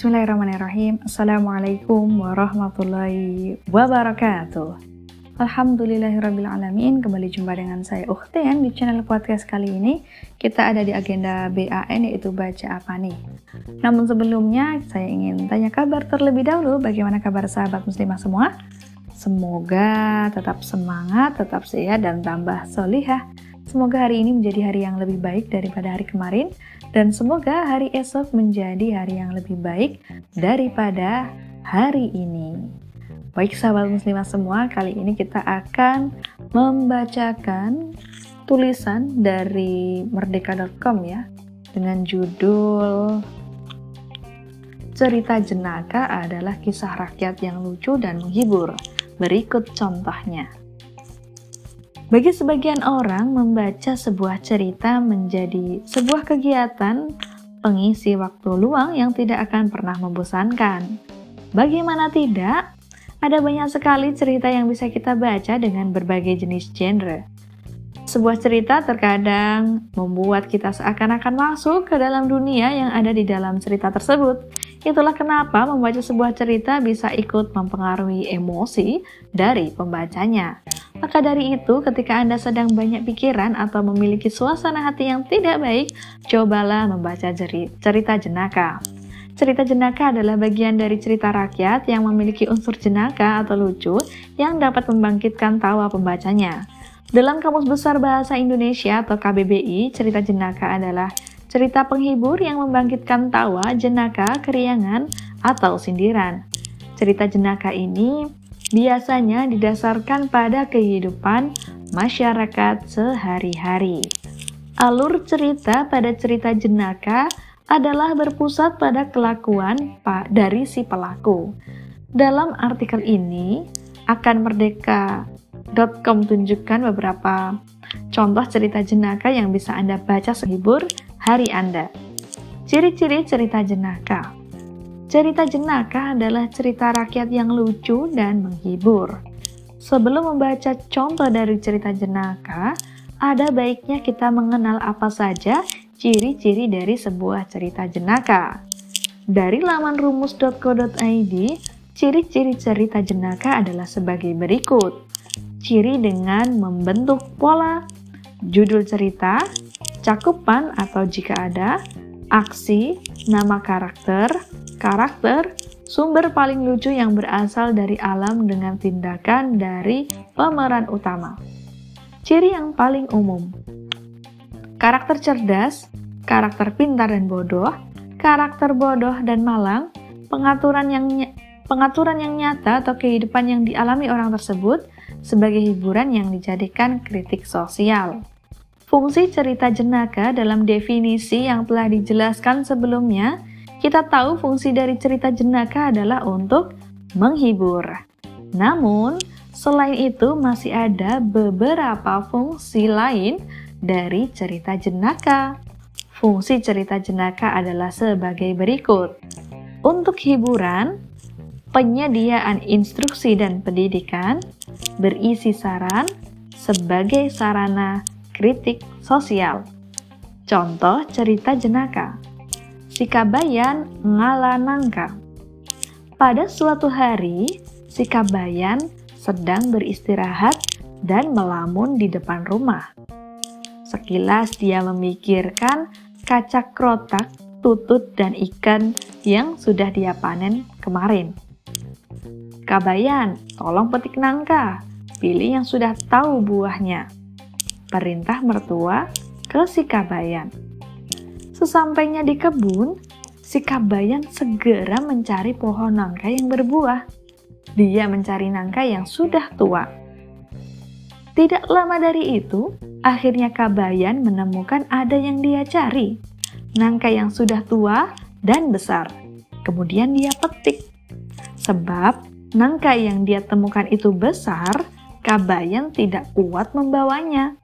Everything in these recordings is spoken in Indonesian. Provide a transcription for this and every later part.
Bismillahirrahmanirrahim. Assalamualaikum warahmatullahi wabarakatuh. Alhamdulillahirrahmanirrahim. Kembali jumpa dengan saya Ukten di channel podcast kali ini. Kita ada di agenda BAN yaitu baca apa nih. Namun sebelumnya saya ingin tanya kabar terlebih dahulu. Bagaimana kabar sahabat muslimah semua? Semoga tetap semangat, tetap sehat dan tambah solihah. Semoga hari ini menjadi hari yang lebih baik daripada hari kemarin dan semoga hari esok menjadi hari yang lebih baik daripada hari ini. Baik sahabat muslimah semua, kali ini kita akan membacakan tulisan dari merdeka.com ya dengan judul Cerita Jenaka adalah kisah rakyat yang lucu dan menghibur. Berikut contohnya. Bagi sebagian orang, membaca sebuah cerita menjadi sebuah kegiatan pengisi waktu luang yang tidak akan pernah membosankan. Bagaimana tidak? Ada banyak sekali cerita yang bisa kita baca dengan berbagai jenis genre. Sebuah cerita terkadang membuat kita seakan-akan masuk ke dalam dunia yang ada di dalam cerita tersebut. Itulah kenapa membaca sebuah cerita bisa ikut mempengaruhi emosi dari pembacanya. Maka dari itu, ketika Anda sedang banyak pikiran atau memiliki suasana hati yang tidak baik, cobalah membaca cerita jenaka. Cerita jenaka adalah bagian dari cerita rakyat yang memiliki unsur jenaka atau lucu yang dapat membangkitkan tawa pembacanya. Dalam Kamus Besar Bahasa Indonesia atau KBBI, cerita jenaka adalah cerita penghibur yang membangkitkan tawa, jenaka, keriangan, atau sindiran. Cerita jenaka ini biasanya didasarkan pada kehidupan masyarakat sehari-hari. Alur cerita pada cerita jenaka adalah berpusat pada kelakuan dari si pelaku. Dalam artikel ini, akan merdeka.com tunjukkan beberapa contoh cerita jenaka yang bisa Anda baca sehibur hari Anda. Ciri-ciri cerita jenaka Cerita jenaka adalah cerita rakyat yang lucu dan menghibur. Sebelum membaca contoh dari cerita jenaka, ada baiknya kita mengenal apa saja ciri-ciri dari sebuah cerita jenaka. Dari laman rumus.co.id, ciri-ciri cerita jenaka adalah sebagai berikut. Ciri dengan membentuk pola, judul cerita, cakupan atau jika ada, aksi, nama karakter, karakter, sumber paling lucu yang berasal dari alam dengan tindakan dari pemeran utama. Ciri yang paling umum. Karakter cerdas, karakter pintar dan bodoh, karakter bodoh dan malang, pengaturan yang pengaturan yang nyata atau kehidupan yang dialami orang tersebut sebagai hiburan yang dijadikan kritik sosial. Fungsi cerita jenaka dalam definisi yang telah dijelaskan sebelumnya kita tahu fungsi dari cerita jenaka adalah untuk menghibur. Namun, selain itu masih ada beberapa fungsi lain dari cerita jenaka. Fungsi cerita jenaka adalah sebagai berikut. Untuk hiburan, penyediaan instruksi dan pendidikan, berisi saran sebagai sarana kritik sosial. Contoh cerita jenaka si Kabayan ngalanangka. Pada suatu hari, si Kabayan sedang beristirahat dan melamun di depan rumah. Sekilas dia memikirkan kaca krotak, tutut, dan ikan yang sudah dia panen kemarin. Kabayan, tolong petik nangka, pilih yang sudah tahu buahnya. Perintah mertua ke si Kabayan. Sesampainya di kebun, si Kabayan segera mencari pohon nangka yang berbuah. Dia mencari nangka yang sudah tua. Tidak lama dari itu, akhirnya Kabayan menemukan ada yang dia cari. Nangka yang sudah tua dan besar. Kemudian dia petik. Sebab nangka yang dia temukan itu besar, Kabayan tidak kuat membawanya.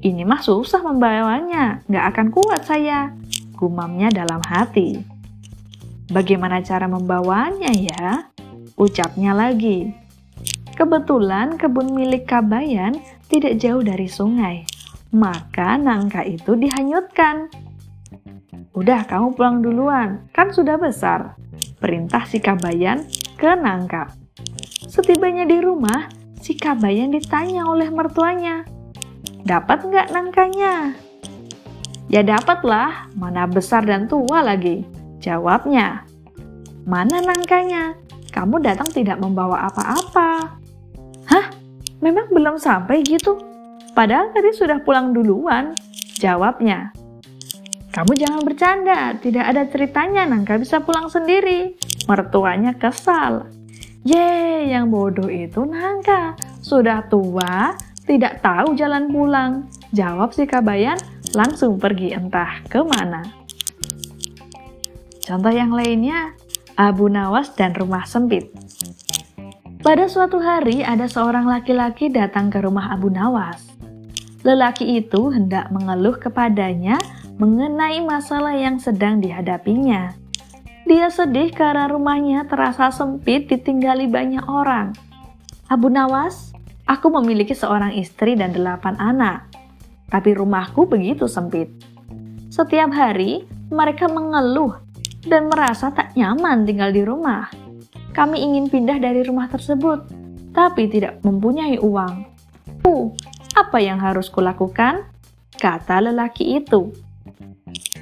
Ini mah susah membawanya, nggak akan kuat saya, gumamnya dalam hati. Bagaimana cara membawanya ya? Ucapnya lagi. Kebetulan kebun milik Kabayan tidak jauh dari sungai, maka nangka itu dihanyutkan. Udah, kamu pulang duluan, kan sudah besar. Perintah si Kabayan ke Nangka. Setibanya di rumah, si Kabayan ditanya oleh mertuanya, Dapat nggak nangkanya? Ya dapatlah, mana besar dan tua lagi. Jawabnya, Mana nangkanya? Kamu datang tidak membawa apa-apa. Hah? Memang belum sampai gitu? Padahal tadi sudah pulang duluan. Jawabnya, kamu jangan bercanda, tidak ada ceritanya Nangka bisa pulang sendiri. Mertuanya kesal. Ye, yang bodoh itu Nangka. Sudah tua, tidak tahu jalan pulang. Jawab si Kabayan, langsung pergi entah ke mana. Contoh yang lainnya, Abu Nawas dan rumah sempit. Pada suatu hari, ada seorang laki-laki datang ke rumah Abu Nawas. Lelaki itu hendak mengeluh kepadanya mengenai masalah yang sedang dihadapinya. Dia sedih karena rumahnya terasa sempit ditinggali banyak orang. Abu Nawas, aku memiliki seorang istri dan delapan anak, tapi rumahku begitu sempit. Setiap hari mereka mengeluh dan merasa tak nyaman tinggal di rumah. Kami ingin pindah dari rumah tersebut, tapi tidak mempunyai uang. Uh, apa yang harus kulakukan? Kata lelaki itu.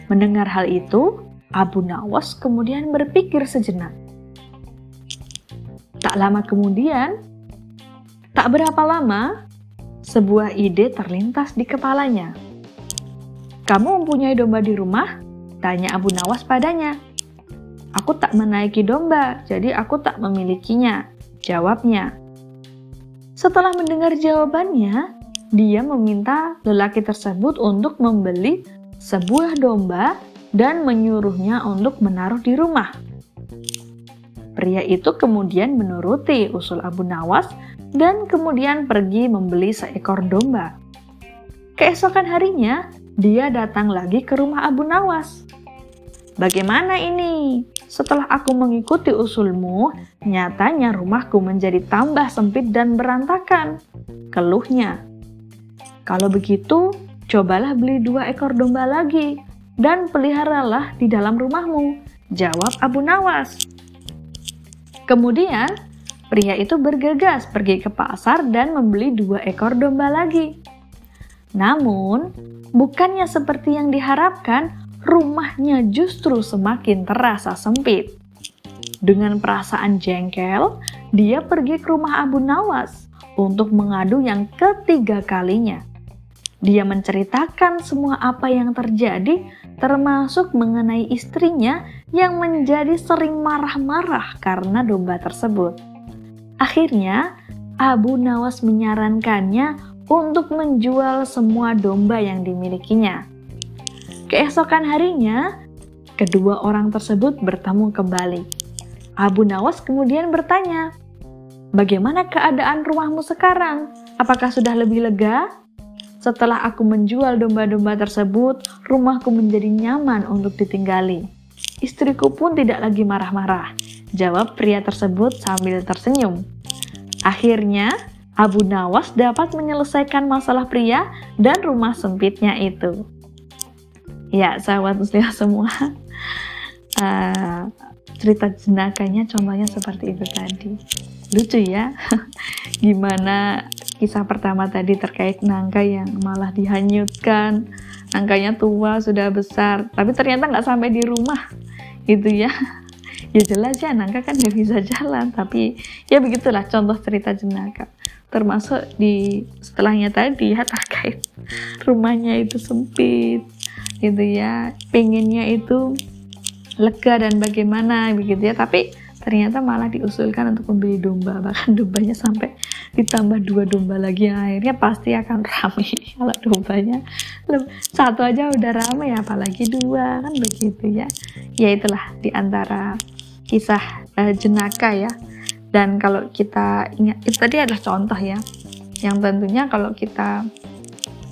Mendengar hal itu, Abu Nawas kemudian berpikir sejenak. Tak lama kemudian, tak berapa lama, sebuah ide terlintas di kepalanya. Kamu mempunyai domba di rumah? Tanya Abu Nawas padanya. Aku tak menaiki domba, jadi aku tak memilikinya. Jawabnya. Setelah mendengar jawabannya, dia meminta lelaki tersebut untuk membeli sebuah domba dan menyuruhnya untuk menaruh di rumah. Pria itu kemudian menuruti usul Abu Nawas dan kemudian pergi membeli seekor domba. Keesokan harinya, dia datang lagi ke rumah Abu Nawas. Bagaimana ini? Setelah aku mengikuti usulmu, nyatanya rumahku menjadi tambah sempit dan berantakan. Keluhnya. Kalau begitu, cobalah beli dua ekor domba lagi dan peliharalah di dalam rumahmu. Jawab Abu Nawas. Kemudian, pria itu bergegas pergi ke pasar dan membeli dua ekor domba lagi. Namun, bukannya seperti yang diharapkan, rumahnya justru semakin terasa sempit. Dengan perasaan jengkel, dia pergi ke rumah Abu Nawas untuk mengadu yang ketiga kalinya. Dia menceritakan semua apa yang terjadi, termasuk mengenai istrinya yang menjadi sering marah-marah karena domba tersebut. Akhirnya, Abu Nawas menyarankannya untuk menjual semua domba yang dimilikinya. Keesokan harinya, kedua orang tersebut bertemu kembali. Abu Nawas kemudian bertanya, "Bagaimana keadaan rumahmu sekarang? Apakah sudah lebih lega?" Setelah aku menjual domba-domba tersebut, rumahku menjadi nyaman untuk ditinggali. Istriku pun tidak lagi marah-marah, jawab pria tersebut sambil tersenyum. Akhirnya, Abu Nawas dapat menyelesaikan masalah pria dan rumah sempitnya itu. Ya, sahabat muslimah semua, uh, cerita jenakanya contohnya seperti itu tadi. Lucu ya, gimana kisah pertama tadi terkait nangka yang malah dihanyutkan nangkanya tua sudah besar tapi ternyata nggak sampai di rumah gitu ya ya jelas ya nangka kan nggak bisa jalan tapi ya begitulah contoh cerita jenaka. Termasuk di setelahnya tadi ya terkait rumahnya itu sempit gitu ya. Pengennya itu lega dan bagaimana begitu ya. Tapi ternyata malah diusulkan untuk membeli domba. Bahkan dombanya sampai ditambah dua domba lagi yang akhirnya pasti akan ramai kalau dombanya satu aja udah ramai apalagi dua kan begitu ya. Ya itulah di antara kisah uh, jenaka ya dan kalau kita ingat itu tadi adalah contoh ya yang tentunya kalau kita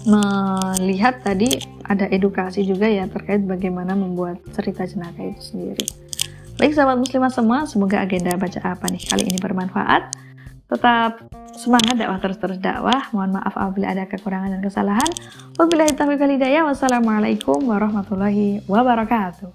melihat tadi ada edukasi juga ya terkait bagaimana membuat cerita jenaka itu sendiri Baik sahabat muslimah semua, semoga agenda baca apa nih kali ini bermanfaat. Tetap semangat dakwah terus-terus dakwah. Mohon maaf apabila ada kekurangan dan kesalahan. Wabillahi taufiq. Wassalamualaikum warahmatullahi wabarakatuh.